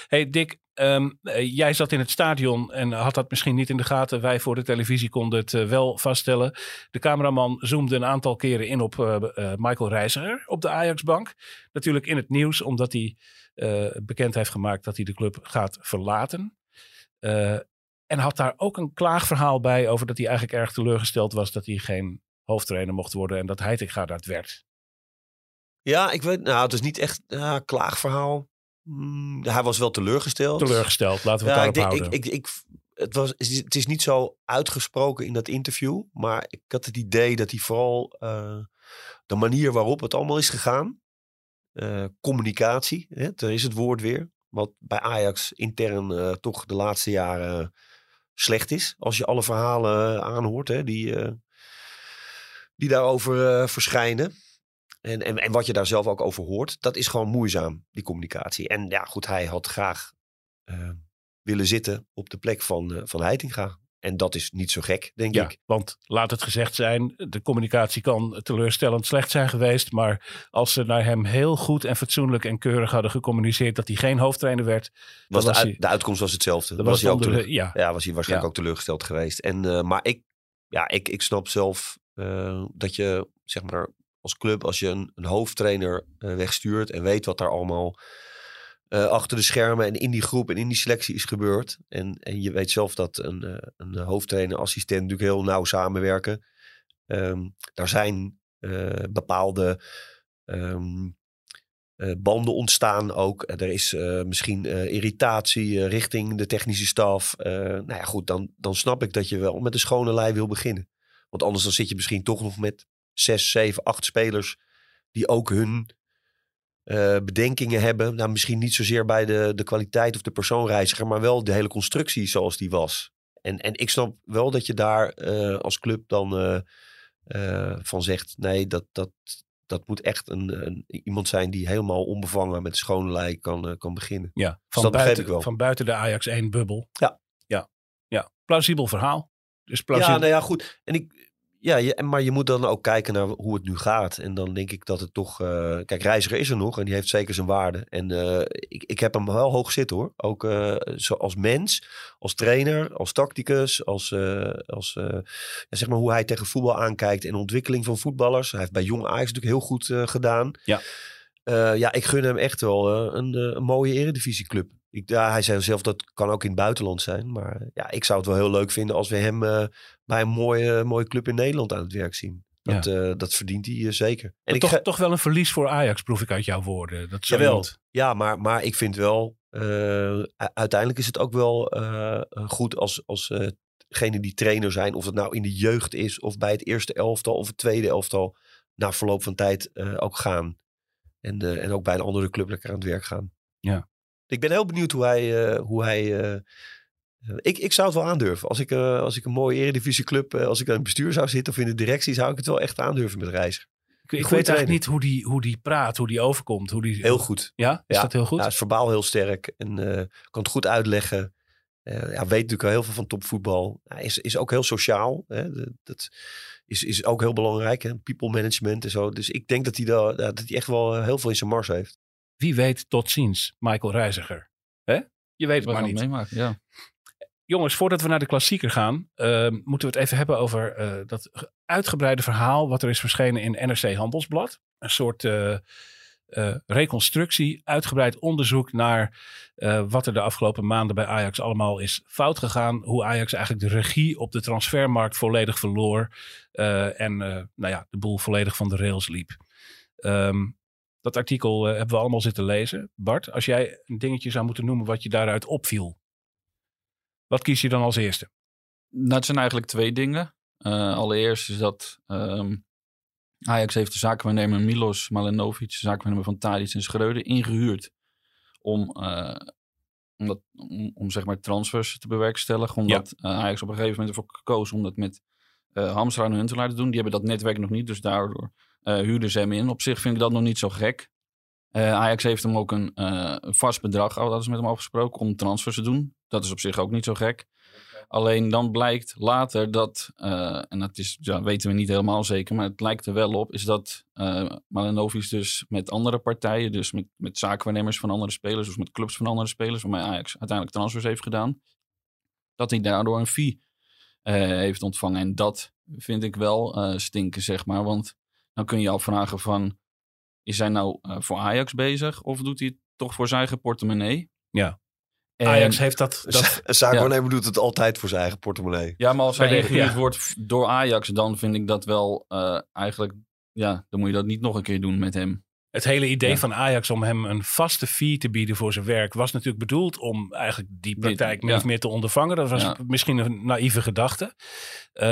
Hey Dick, ehm, eh, jij zat in het stadion en had dat misschien niet in de gaten. Wij voor de televisie konden het eh, wel vaststellen. De cameraman zoomde een aantal keren in op eh, Michael Reiziger op de Ajax-bank. Natuurlijk in het nieuws, omdat hij bekend heeft gemaakt dat hij de club gaat verlaten. En had daar ook een klaagverhaal bij over dat hij eigenlijk erg teleurgesteld was dat hij geen hoofdtrainer mocht worden en dat Heitinga dat werd. Ja, ik weet, nou, het is niet echt een klaagverhaal. Hmm, hij was wel teleurgesteld. Teleurgesteld, laten we het Ja, ik daarop houden. ik, ik, ik, het, was, het is niet zo uitgesproken in dat interview. Maar ik had het idee dat hij vooral eh, de manier waarop het allemaal is gegaan. eh, communicatie, hè, daar is het woord weer. Wat bij Ajax intern eh, toch de laatste jaren slecht is. Als je alle verhalen aanhoort hè, die, die daarover verschijnen. En, en, en wat je daar zelf ook over hoort. Dat is gewoon moeizaam, die communicatie. En ja, goed, hij had graag eh, willen zitten op de plek van, eh, van Heitinga. En dat is niet zo gek, denk Ja, ik. want laat het gezegd zijn, de communicatie kan teleurstellend slecht zijn geweest. Maar als ze naar hem heel goed en fatsoenlijk en keurig hadden gecommuniceerd dat hij geen hoofdtrainer werd. Was de, hij- de uitkomst was hetzelfde. dan was, was hij ook de- ja, ja, was hij waarschijnlijk Ja. ook teleurgesteld geweest. En, eh, maar ik, ja, ik, ik snap zelf eh, dat je, zeg maar, als club, als je een, een hoofdtrainer eh, wegstuurt en weet wat daar allemaal eh, achter de schermen en in die groep en in die selectie is gebeurd. En, en je weet zelf dat een, eh, een hoofdtrainer, assistent natuurlijk heel nauw samenwerken. Ehm, daar zijn bepaalde ehm, eh, banden ontstaan ook. Er is misschien irritatie richting de technische staf. Nou ja, goed, dan, dan snap ik dat je wel met een schone lei wil beginnen. Want anders dan zit je misschien toch nog met zes, zeven, acht spelers die ook hun eh, bedenkingen hebben. Nou, misschien niet zozeer bij de, de kwaliteit of de persoonreiziger, maar wel de hele constructie zoals die was. En, en ik snap wel dat je daar eh, als club dan eh, van zegt: nee, dat, dat, dat moet echt een, een, iemand zijn die helemaal onbevangen met schone lei kan, kan beginnen. ja, dat van, buiten, ik wel. van buiten de Ajax 1 bubbel. Ja. ja, ja. Plausibel verhaal. Dus Ja, plausibel. nou ja, goed. En ik, ja, je, maar je moet dan ook kijken naar hoe het nu gaat. En dan denk ik dat het toch... eh, kijk, Reiziger is er nog en die heeft zeker zijn waarde. En eh, ik, ik heb hem wel hoog zitten hoor. Ook eh, zo als mens, als trainer, als tacticus, als, als ja, zeg maar hoe hij tegen voetbal aankijkt en ontwikkeling van voetballers. Hij heeft bij Jong Ajax natuurlijk heel goed gedaan. Ja. Ja, ik gun hem echt wel een, een mooie eredivisieclub. Ik, ja, hij zei zelf dat kan ook in het buitenland zijn. Maar ja, ik zou het wel heel leuk vinden als we hem bij een mooie, mooie club in Nederland aan het werk zien. Dat, eh, dat verdient hij eh, zeker. En Maar ik toch, ga- toch wel een verlies voor Ajax, proef ik uit jouw woorden. Dat Jawel. Ja, maar, maar ik vind wel, eh, uiteindelijk is het ook wel goed als, als degene die trainer zijn, of het nou in de jeugd is, of bij het eerste elftal of het tweede elftal, na verloop van tijd ook gaan. En, en ook bij een andere club lekker aan het werk gaan. Ja. Ik ben heel benieuwd hoe hij. hoe hij ik, ik zou het wel aandurven. Als ik, eh, als ik een mooie eredivisieclub, eh als ik aan het bestuur zou zitten of in de directie, zou ik het wel echt aandurven met reizen. Ik, weet eigenlijk niet hoe die, hoe die praat, hoe die overkomt. Hoe die, Heel goed. Ja, is Ja. dat heel goed? Ja, hij is verbaal heel sterk en eh, kan het goed uitleggen. Eh, ja, weet natuurlijk al heel veel van topvoetbal. Hij is, is ook heel sociaal. Hè? Dat is, is ook heel belangrijk. Hè? People management en zo. Dus ik denk dat hij, daar, dat hij echt wel heel veel in zijn mars heeft. Wie weet tot ziens, Michael Reiziger. Hè? Je weet het We maar niet. het meemaken, ja. Jongens, voordat we naar de klassieker gaan, eh, moeten we het even hebben over eh, dat uitgebreide verhaal wat er is verschenen in NRC Handelsblad. Een soort eh, eh, reconstructie, uitgebreid onderzoek naar wat er de afgelopen maanden bij Ajax allemaal is fout gegaan. Hoe Ajax eigenlijk de regie op de transfermarkt volledig verloor en nou ja, de boel volledig van de rails liep. Ehm, dat artikel hebben we allemaal zitten lezen. Bart, als jij een dingetje zou moeten noemen wat je daaruit opviel. Wat kies je dan als eerste? Nou, het zijn eigenlijk twee dingen. Eh, allereerst is dat ehm, Ajax heeft de zakenwaarnemer Milos Malenovic, de zakenwaarnemer van Tadic en Schreuder, ingehuurd om, eh, om, dat, om, om zeg maar transfers te bewerkstelligen. Omdat eh, Ajax op een gegeven moment ervoor gekozen om dat met eh Hamstra en Huntelaar te doen. Die hebben dat netwerk nog niet, dus daardoor eh huurden ze hem in. Op zich vind ik dat nog niet zo gek. Eh, Ajax heeft hem ook een, eh, vast bedrag, oh, dat is met hem afgesproken, om transfers te doen. Dat is op zich ook niet zo gek. Alleen dan blijkt later dat, eh, en dat is, ja, weten we niet helemaal zeker, maar het lijkt er wel op, is dat uh, dus met andere partijen, dus met, met zakenwaarnemers van andere spelers, of met clubs van andere spelers, waarmee Ajax uiteindelijk transfers heeft gedaan, dat hij daardoor een fee heeft ontvangen. En dat vind ik wel stinken, zeg maar, want dan kun je je afvragen van, is hij nou uh, voor Ajax bezig of doet hij het toch voor zijn eigen portemonnee? Ja. En, Ajax heeft dat... dat ja. doet het altijd voor zijn eigen portemonnee. Ja, maar als hij ingehuurd ja. wordt door Ajax, dan vind ik dat wel uh, eigenlijk... Ja, dan moet je dat niet nog een keer doen met hem. Het hele idee Ja. van Ajax om hem een vaste fee te bieden voor zijn werk was natuurlijk bedoeld om eigenlijk die praktijk min ja. of meer te ondervangen. Dat was Ja. misschien een naïeve gedachte. Uh,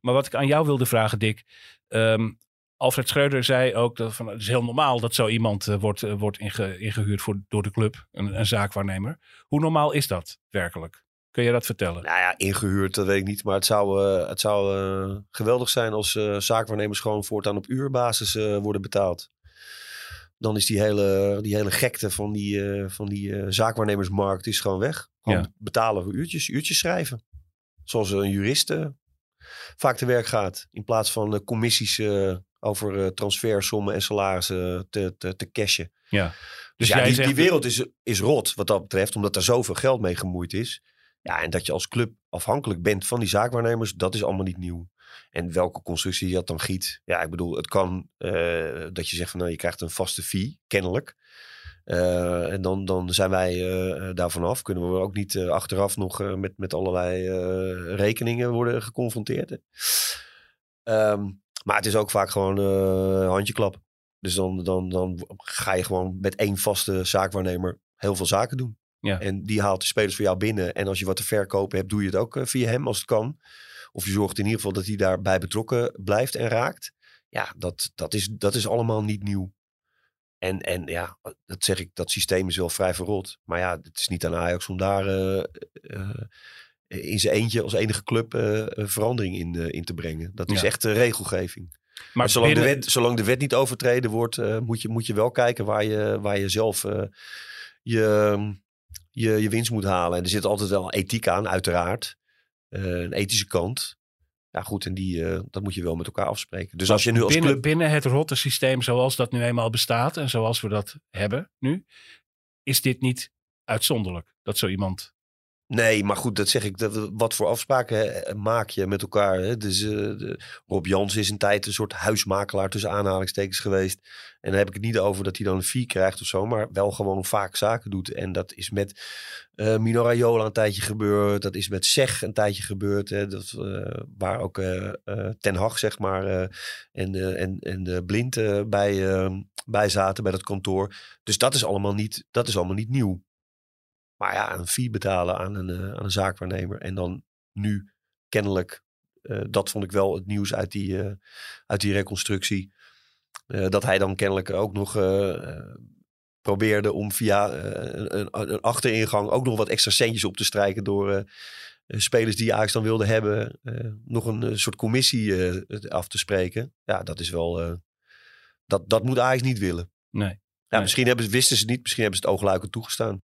maar wat ik aan jou wilde vragen, Dick. ehm, Alfred Schreuder zei ook dat van, het is heel normaal dat zo iemand uh, wordt, uh, wordt inge, ingehuurd voor, door de club, een, een zaakwaarnemer. Hoe normaal is dat werkelijk? Kun je dat vertellen? Nou ja, ingehuurd, dat weet ik niet. Maar het zou, uh, het zou geweldig zijn als zaakwaarnemers gewoon voortaan op uurbasis worden betaald. Dan is die hele, die hele gekte van die, van die zaakwaarnemersmarkt is gewoon weg. Gewoon Ja. betalen voor uurtjes, uurtjes schrijven. zoals een jurist eh, vaak te werk gaat. In plaats van eh, commissies eh, over eh, transfersommen en salarissen te, te, te cashen. Ja. Dus, Dus ja, jij die, zegt- die wereld is, is rot wat dat betreft, omdat er zoveel geld mee gemoeid is. Ja, en dat je als club afhankelijk bent van die zaakwaarnemers, dat is allemaal niet nieuw. En welke constructie je dat dan giet. Ja, ik bedoel, het kan eh, dat je zegt van nou, je krijgt een vaste fee, kennelijk. Eh, en dan, dan zijn wij eh, daarvan af. Kunnen we ook niet achteraf nog met, met allerlei rekeningen worden geconfronteerd. hè. Maar het is ook vaak gewoon eh handjeklap. Dus dan, dan, dan ga je gewoon met één vaste zaakwaarnemer heel veel zaken doen. Ja. En die haalt de spelers voor jou binnen. En als je wat te verkopen hebt, doe je het ook eh, via hem als het kan. Of je zorgt in ieder geval dat hij daarbij betrokken blijft en raakt. Ja, dat, dat, is, dat is allemaal niet nieuw. En, en ja, dat zeg ik, dat systeem is wel vrij verrot. Maar ja, het is niet aan Ajax om daar eh, in zijn eentje als enige club eh, een verandering in, eh, in te brengen. Dat is Ja. echt eh, regelgeving. Maar Maar zolang, binnen- de wet, zolang de wet niet overtreden wordt, eh, moet, je, moet je wel kijken waar je, waar je zelf eh, je, je, je winst moet halen. En er zit altijd wel ethiek aan, uiteraard. Eh, een ethische kant. Ja, goed, en die, eh, dat moet je wel met elkaar afspreken. Dus als je nu als binnen, club... binnen het rotte systeem zoals dat nu eenmaal bestaat en zoals we dat hebben nu, is dit niet uitzonderlijk dat zo iemand. Nee, maar goed, dat zeg ik. Dat, wat voor afspraken maak je met elkaar? Hè? Dus, eh, de- Rob Jans is een tijd een soort huismakelaar tussen aanhalingstekens geweest. En dan heb ik het niet over dat hij dan een fee krijgt of zo, maar wel gewoon vaak zaken doet. En dat is met eh Mino een tijdje gebeurd. Dat is met Zeg een tijdje gebeurd. Hè? Dat, eh, waar ook Ten Hag, zeg maar, en, en, en de Blind bij, bij zaten bij dat kantoor. Dus dat is allemaal niet, dat is allemaal niet nieuw. Maar ja, een fee betalen aan een, eh, aan een zaakwaarnemer. En dan nu kennelijk, eh, dat vond ik wel het nieuws uit die, eh, uit die reconstructie. dat hij dan kennelijk ook nog probeerde om via een, een, achteringang ook nog wat extra centjes op te strijken. Door spelers die Ajax dan wilde hebben, nog een soort commissie af te spreken. Ja, dat is wel. dat, dat moet Ajax niet willen. Nee, Ja, Nee. Misschien hebben, wisten ze het niet, misschien hebben ze het oogluikend toegestaan.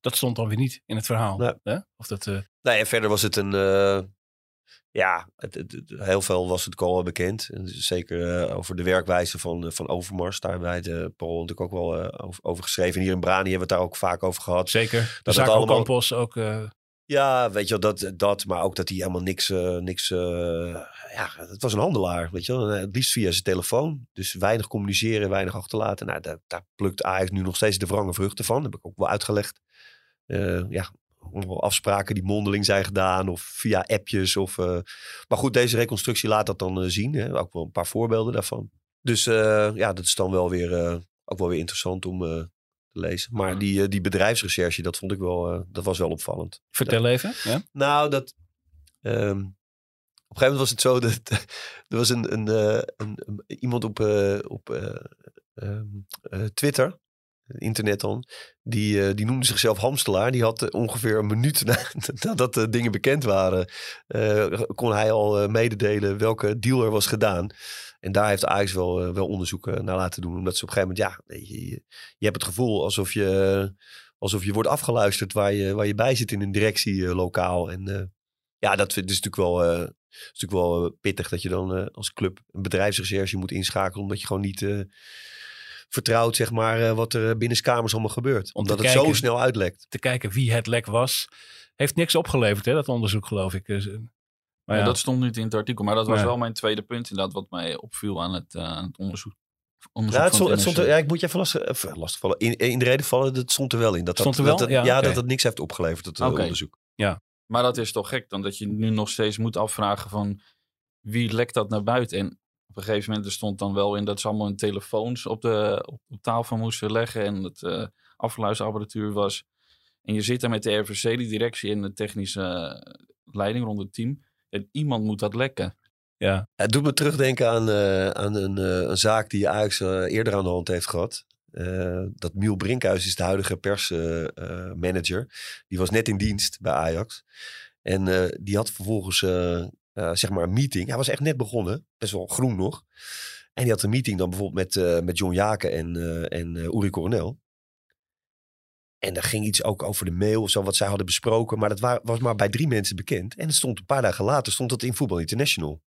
Dat stond dan weer niet in het verhaal. Nee. Hè? Of dat, eh, Nee, en verder was het een. eh, ja, het, het- het- heel veel was het al bekend. En zeker eh, over de werkwijze van, van Overmars. Daar hebben wij de Paul natuurlijk ook wel over, over geschreven. En hier in Brani hebben we het daar ook vaak over gehad. zeker. De het zaak allemaal- Ocampos ook. Ja, weet je wel, dat, dat. Maar ook dat hij helemaal niks... niks ja, het was een handelaar, weet je wel. Het liefst via zijn telefoon. Dus weinig communiceren, weinig achterlaten. Nou, daar, daar plukt Ajax nu nog steeds de wrange vruchten van. Dat heb ik ook wel uitgelegd. Eh, ja, afspraken die mondeling zijn gedaan. Of via appjes. Of, eh, maar goed, deze reconstructie laat dat dan eh, zien. Hè. Ook wel een paar voorbeelden daarvan. Dus ja, dat is dan wel weer, ook wel weer interessant om te lezen. Maar die, die bedrijfsrecherche, dat vond ik wel, dat was wel opvallend. vertel even. Ja? Nou, dat. ehm, op een gegeven moment was het zo dat er was een, een, een, een- iemand op, op eh, ehm, eh, Twitter, internet dan, die, eh, die noemde zichzelf Hamstelaar. Die had eh, ongeveer een minuut na- nadat de dingen bekend waren, eh, kon hij al eh, mededelen welke deal er was gedaan. En daar heeft Ajax wel, eh, wel onderzoek eh, naar laten doen. Omdat ze op een gegeven moment, ja, je, je, hebt het gevoel alsof je, alsof je wordt afgeluisterd waar je, waar je bij zit in een directielokaal. En eh, ja, dat is natuurlijk wel, eh, is natuurlijk wel eh, pittig dat je dan eh, als club een bedrijfsrecherche moet inschakelen. Omdat je gewoon niet vertrouwt, zeg maar, eh, wat er binnenskamers allemaal gebeurt. Om omdat het zo snel uitlekt. Te kijken wie het lek was. Heeft niks opgeleverd, hè, dat onderzoek, geloof ik. Dus, eh, maar Ja, ja, dat stond niet in het artikel. Maar dat was Ja. wel mijn tweede punt inderdaad. Wat mij opviel aan het, eh, aan het onderzoek. onderzoek Ja, het stond, het stond er, ja, ik moet je even lastig, even lastig vallen. In, in de reden vallen, dat stond er wel in. Dat dat, Stond er wel? Dat, Ja, ja, dat het niks heeft opgeleverd, het Oké. onderzoek. Maar dat is toch gek dan dat je nu nog steeds moet afvragen van wie lekt dat naar buiten. En op een gegeven moment er stond dan wel in dat ze allemaal hun telefoons op, de, op, op tafel moesten leggen. En het eh afluisterapparatuur was. En je zit daar met de RVC, die directie en de technische eh, leiding rond het team. En iemand moet dat lekken. ja. Het doet me terugdenken aan, eh, aan een, eh, een zaak die Ajax eerder aan de hand heeft gehad. Eh, dat Miel Brinkhuis is de huidige persmanager. die was net in dienst bij Ajax. En eh, die had vervolgens eh, zeg maar meeting. Hij was echt net begonnen. Best wel groen nog. En die had een meeting dan bijvoorbeeld met, eh, met John Jaken en, eh en Uri Coronel. En er ging iets ook over de mail of zo, wat zij hadden besproken. Maar dat wa- was maar bij drie mensen bekend. En het stond een paar dagen later stond dat in Voetbal International.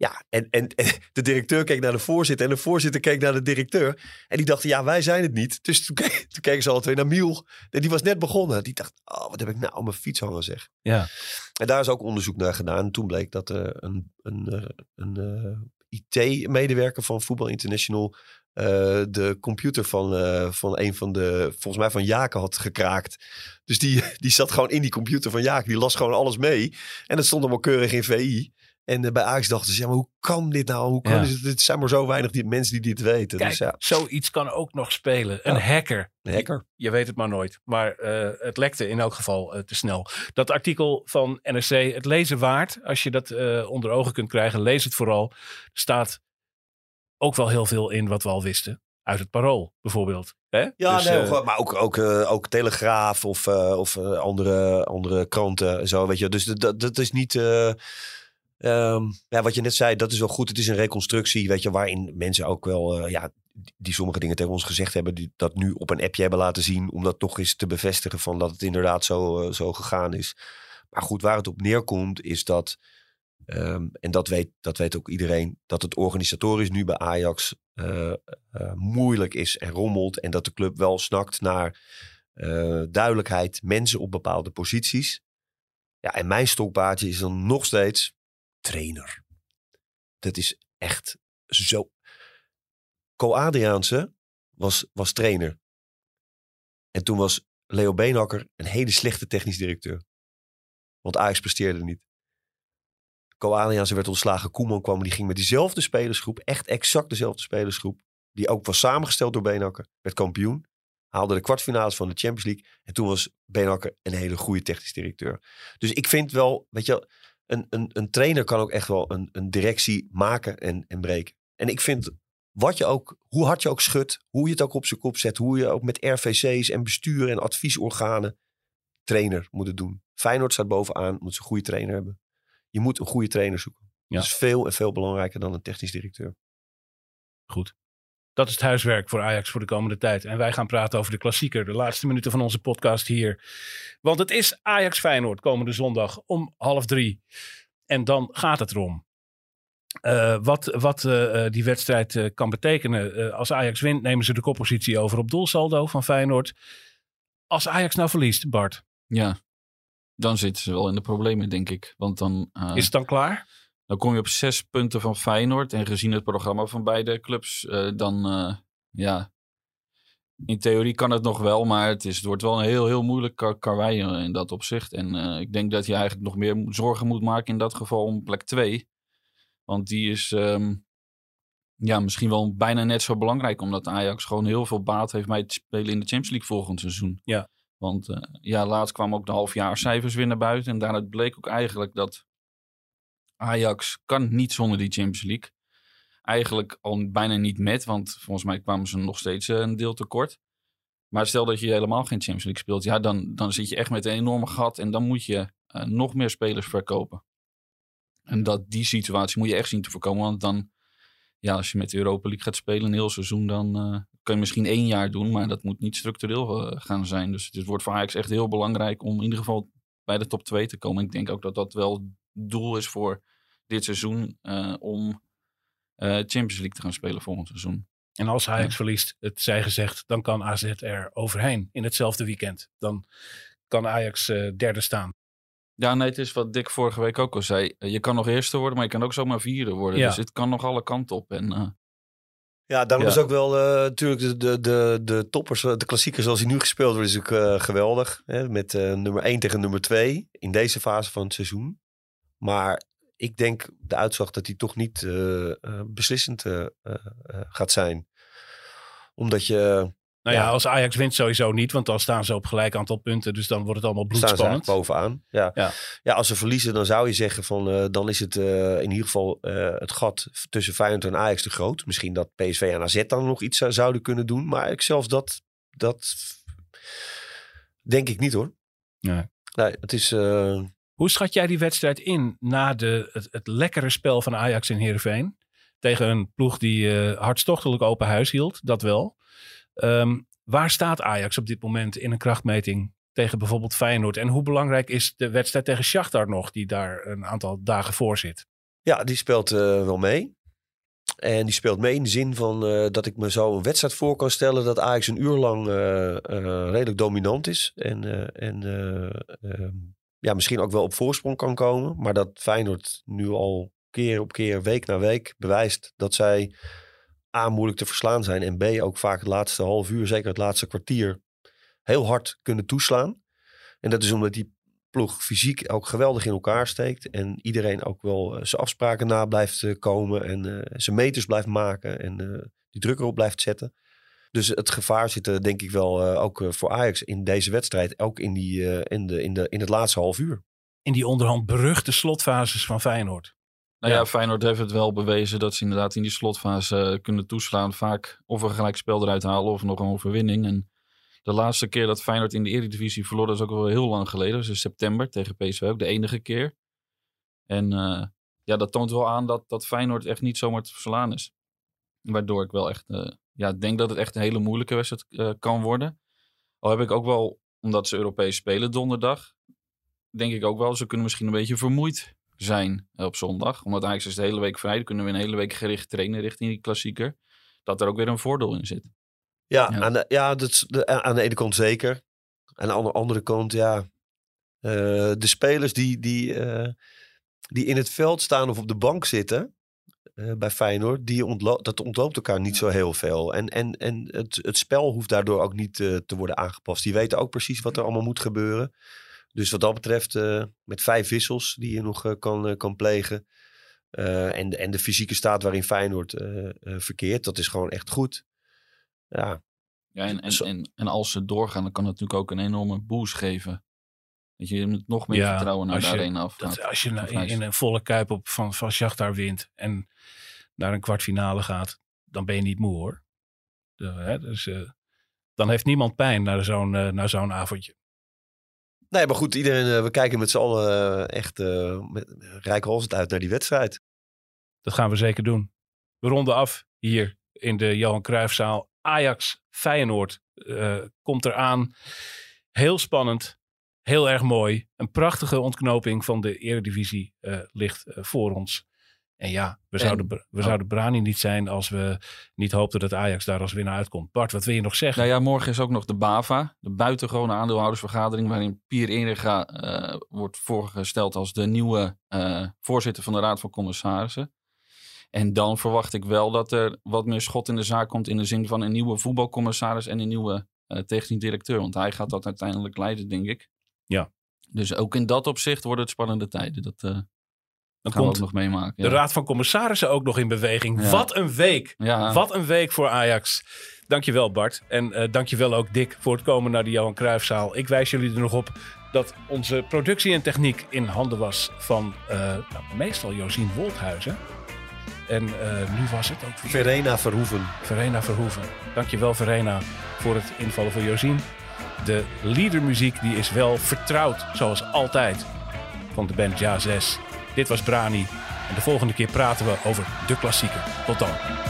Ja, en, en, en de directeur keek naar de voorzitter en de voorzitter keek naar de directeur. En die dachten, ja, wij zijn het niet. Dus toen, ke- toen keken ze alle twee naar Miel. En die was net begonnen. Die dacht, oh, wat heb ik nou op mijn fiets hangen zeg. Ja. En daar is ook onderzoek naar gedaan. En toen bleek dat er een, een, eh, een eh, IT-medewerker van Voetbal International... eh, de computer van, eh, van een van de, volgens mij van Jaken had gekraakt. Dus die, die zat gewoon in die computer van Jaken. Die las gewoon alles mee. En het stond allemaal keurig in VI. En eh, bij Ajax dachten ze, ja, maar hoe kan dit nou? Hoe kan Ja. dit? Het zijn maar zo weinig die, mensen die dit weten. Kijk, dus ja, zoiets kan ook nog spelen. Een Ja. hacker. een hacker. Je weet het maar nooit. Maar eh, het lekte in elk geval eh, te snel. Dat artikel van NRC, het lezen waard. Als je dat eh, onder ogen kunt krijgen, lees het vooral. Er staat ook wel heel veel in wat we al wisten. Uit het parool bijvoorbeeld. Hè? Ja, Dus, nee, maar ook, ook, eh, ook Telegraaf of, eh, of andere, andere kranten. en Zo, weet je. Dus dat- dat, dat is niet... eh, ehm, ja, wat je net zei, dat is wel goed. Het is een reconstructie, weet je, waarin mensen ook wel... eh, ja, die- sommige dingen tegen ons gezegd hebben... die dat nu op een appje hebben laten zien... om dat toch eens te bevestigen van dat het inderdaad zo, eh, zo gegaan is. Maar goed, waar het op neerkomt is dat... ehm, en dat weet, dat weet ook iedereen, dat het organisatorisch nu bij Ajax eh, moeilijk is en rommelt. En dat de club wel snakt naar duidelijkheid, mensen op bepaalde posities. Ja, en mijn stokpaardje is dan nog steeds trainer. Dat is echt zo. Co Adriaanse was, was trainer. En toen was Leo Beenhakker een hele slechte technisch directeur. Want Ajax presteerde niet. Co Adriaanse werd ontslagen. Koeman kwam, die ging met diezelfde spelersgroep. Echt exact dezelfde spelersgroep. Die ook was samengesteld door Beenhakker. Werd kampioen. Haalde de kwartfinales van de Champions League. En toen was Beenhakker een hele goede technisch directeur. Dus ik vind wel, weet je, een, een, een trainer kan ook echt wel een, een directie maken en, en breken. En ik vind, wat je ook, hoe hard je ook schudt, hoe je het ook op zijn kop zet, hoe je ook met RVC's en bestuur en adviesorganen trainer moet het doen. Feyenoord staat bovenaan, moet ze een goede trainer hebben. Je moet een goede trainer zoeken. Ja. Dat is veel en veel belangrijker dan een technisch directeur. Goed. Dat is het huiswerk voor Ajax voor de komende tijd. En wij gaan praten over de klassieker. De laatste minuten van onze podcast hier. Want het is Ajax Feyenoord komende zondag om half drie. En dan gaat het erom. Eh, wat wat eh, eh, die wedstrijd kan betekenen. Als Ajax wint, nemen ze de koppositie over op doelsaldo van Feyenoord. Als Ajax nou verliest, Bart, Ja, dan zitten ze wel in de problemen, denk ik. Want dan, is het dan klaar? Dan kom je op zes punten van Feyenoord. En gezien het programma van beide clubs, eh, dan eh, ja. In theorie kan het nog wel, maar het, is, het wordt wel een heel, heel moeilijk kar karwei in dat opzicht. En eh, ik denk dat je eigenlijk nog meer zorgen moet maken in dat geval om plek 2. Want die is ehm, ja, misschien wel bijna net zo belangrijk, omdat Ajax gewoon heel veel baat heeft bij het spelen in de Champions League volgend seizoen. Ja. Want ja, laatst kwamen ook de halfjaarcijfers weer naar buiten. En daaruit bleek ook eigenlijk dat Ajax kan niet zonder die Champions League. Eigenlijk al bijna niet met, want volgens mij kwamen ze nog steeds eh, een deel tekort. Maar stel dat je helemaal geen Champions League speelt, ja, dan, dan zit je echt met een enorme gat en dan moet je eh, nog meer spelers verkopen. En dat, die situatie moet je echt zien te voorkomen, want dan, ja, als je met de Europa League gaat spelen een heel seizoen, dan eh, kan je misschien één jaar doen, maar dat moet niet structureel gaan zijn. Dus het wordt voor Ajax echt heel belangrijk om in ieder geval bij de top 2 te komen. Ik denk ook dat dat wel doel is voor dit seizoen eh, om eh, Champions League te gaan spelen volgend seizoen. En als Ajax verliest, het zij gezegd, dan kan AZ er overheen in hetzelfde weekend. Dan kan Ajax eh, derde staan. Ja, nee, het is wat Dick vorige week ook al zei. Je kan nog eerste worden, maar je kan ook zomaar vierde worden. Ja. Dus het kan nog alle kanten op. En eh, Ja, daarom Ja. is ook wel eh, natuurlijk de, de, de, de toppers, de klassiekers zoals die nu gespeeld wordt, is ook eh, geweldig. Hè? Met eh, nummer 1 tegen nummer 2 in deze fase van het seizoen. Maar ik denk de uitslag dat die toch niet eh, eh, beslissend eh, gaat zijn. Omdat je Nou ja, Ja. als Ajax wint sowieso niet, want dan staan ze op gelijk aantal punten. Dus dan wordt het allemaal staan ze bloedspannend. eigenlijk bovenaan. Ja. Ja. Ja. als ze verliezen, dan zou je zeggen van dan is het in ieder geval het gat tussen Feyenoord en Ajax te groot. Misschien dat PSV en AZ dan nog iets zou- zouden kunnen doen. Maar ik zelfs dat, dat denk ik niet hoor. Nee. Nee, het is... Hoe schat jij die wedstrijd in na de, het, lekkere spel van Ajax in Heerenveen? Tegen een ploeg die eh, hartstochtelijk open huis hield, dat wel. Ehm, Waar staat Ajax op dit moment in een krachtmeting tegen bijvoorbeeld Feyenoord? En hoe belangrijk is de wedstrijd tegen Shakhtar nog, die daar een aantal dagen voor zit? Ja, die speelt eh, wel mee. En die speelt mee in de zin van eh, dat ik me zo een wedstrijd voor kan stellen dat Ajax een uur lang redelijk dominant is. En, en eh, ehm, ja, misschien ook wel op voorsprong kan komen. Maar dat Feyenoord nu al keer op keer, week na week bewijst dat zij A, moeilijk te verslaan zijn. En B, ook vaak het laatste half uur, zeker het laatste kwartier, heel hard kunnen toeslaan. En dat is omdat die ploeg fysiek ook geweldig in elkaar steekt. En iedereen ook wel eh, zijn afspraken na blijft eh, komen. En eh, zijn meters blijft maken. En die druk erop blijft zetten. Dus het gevaar zit er denk ik wel eh, ook eh, voor Ajax in deze wedstrijd. Ook in, die, eh, in, de, in, de, in het laatste half uur. In die onderhand beruchte slotfases van Feyenoord. Nou ja, Ja. Feyenoord heeft het wel bewezen dat ze inderdaad in die slotfase kunnen toeslaan. Vaak of een gelijkspel eruit halen of nog een overwinning. En de laatste keer dat Feyenoord in de Eredivisie verloor, dat is ook wel heel lang geleden. Dat is in september tegen PSV ook, de enige keer. En eh, ja, dat toont wel aan dat, dat Feyenoord echt niet zomaar te verslaan is. Waardoor ik wel echt eh, ja, denk dat het echt een hele moeilijke wedstrijd eh, kan worden. Al heb ik ook wel, omdat ze Europees spelen donderdag, denk ik ook wel, ze kunnen misschien een beetje vermoeid zijn eh, op zondag. Omdat Ajax is de hele week vrij. Dan kunnen we een hele week gericht trainen richting die klassieker. Dat er ook weer een voordeel in zit. Ja, Ja. Aan, de, ja dat de, aan de ene kant zeker. En aan de andere kant, ja. de spelers die, die, die in het veld staan of op de bank zitten eh, bij Feyenoord, die dat ontloopt elkaar niet zo heel veel. En, en, en het, het spel hoeft daardoor ook niet eh, te worden aangepast. Die weten ook precies wat er allemaal moet gebeuren. Dus wat dat betreft, eh, met vijf wissels die je nog kan, kan plegen. en, de- en de fysieke staat waarin Feyenoord verkeert, dat is gewoon echt goed. Ja, Ja, en, en, en, en als ze doorgaan, dan kan het natuurlijk ook een enorme boost geven. Dat je met nog meer Ja, vertrouwen naar als de je- arena afgaat. Dat, als je nou in, een volle kuip op van, van Shakhtar wint en naar een kwartfinale gaat, dan ben je niet moe hoor. De, hè, dus, eh, dan heeft niemand pijn naar zo'n eh, naar zo'n avondje. Nee, maar goed, iedereen, eh, we kijken met z'n allen echt uh, met rijkhalsend uit naar die wedstrijd. Dat gaan we zeker doen. We ronden af hier in de Johan Cruijffzaal. Ajax Feyenoord eh, komt eraan. Heel spannend. Heel erg mooi. Een prachtige ontknoping van de Eredivisie eh, ligt eh, voor ons. En ja, we, En- zouden, we oh. zouden Brani niet zijn als we niet hoopten dat Ajax daar als winnaar uitkomt. Bart, wat wil je nog zeggen? Nou ja, morgen is ook nog de BAVA, de buitengewone aandeelhoudersvergadering, waarin Pier Inriga eh, wordt voorgesteld als de nieuwe voorzitter van de Raad van Commissarissen. En dan verwacht ik wel dat er wat meer schot in de zaak komt in de zin van een nieuwe voetbalcommissaris en een nieuwe technisch directeur. Want hij gaat dat uiteindelijk leiden, denk ik. Ja. Dus ook in dat opzicht worden het spannende tijden. Dat eh, Dan gaan we ook komt nog meemaken. de ja. Raad van Commissarissen ook nog in beweging. Ja. Wat een week! Ja. Wat een week voor Ajax. Dankjewel Bart. En eh dankjewel ook Dick voor het komen naar de Johan Cruijffzaal. Ik wijs jullie er nog op dat onze productie en techniek in handen was van eh, nou, meestal Josien Wolthuizen. En eh, nu was het ook weer Verena Verhoeven. Verena Verhoeven. Dankjewel Verena voor het invallen van Josien. De leadermuziek die is wel vertrouwd, zoals altijd, van de band Ja 6. Dit was Brani. En de volgende keer praten we over de klassieker. Tot dan.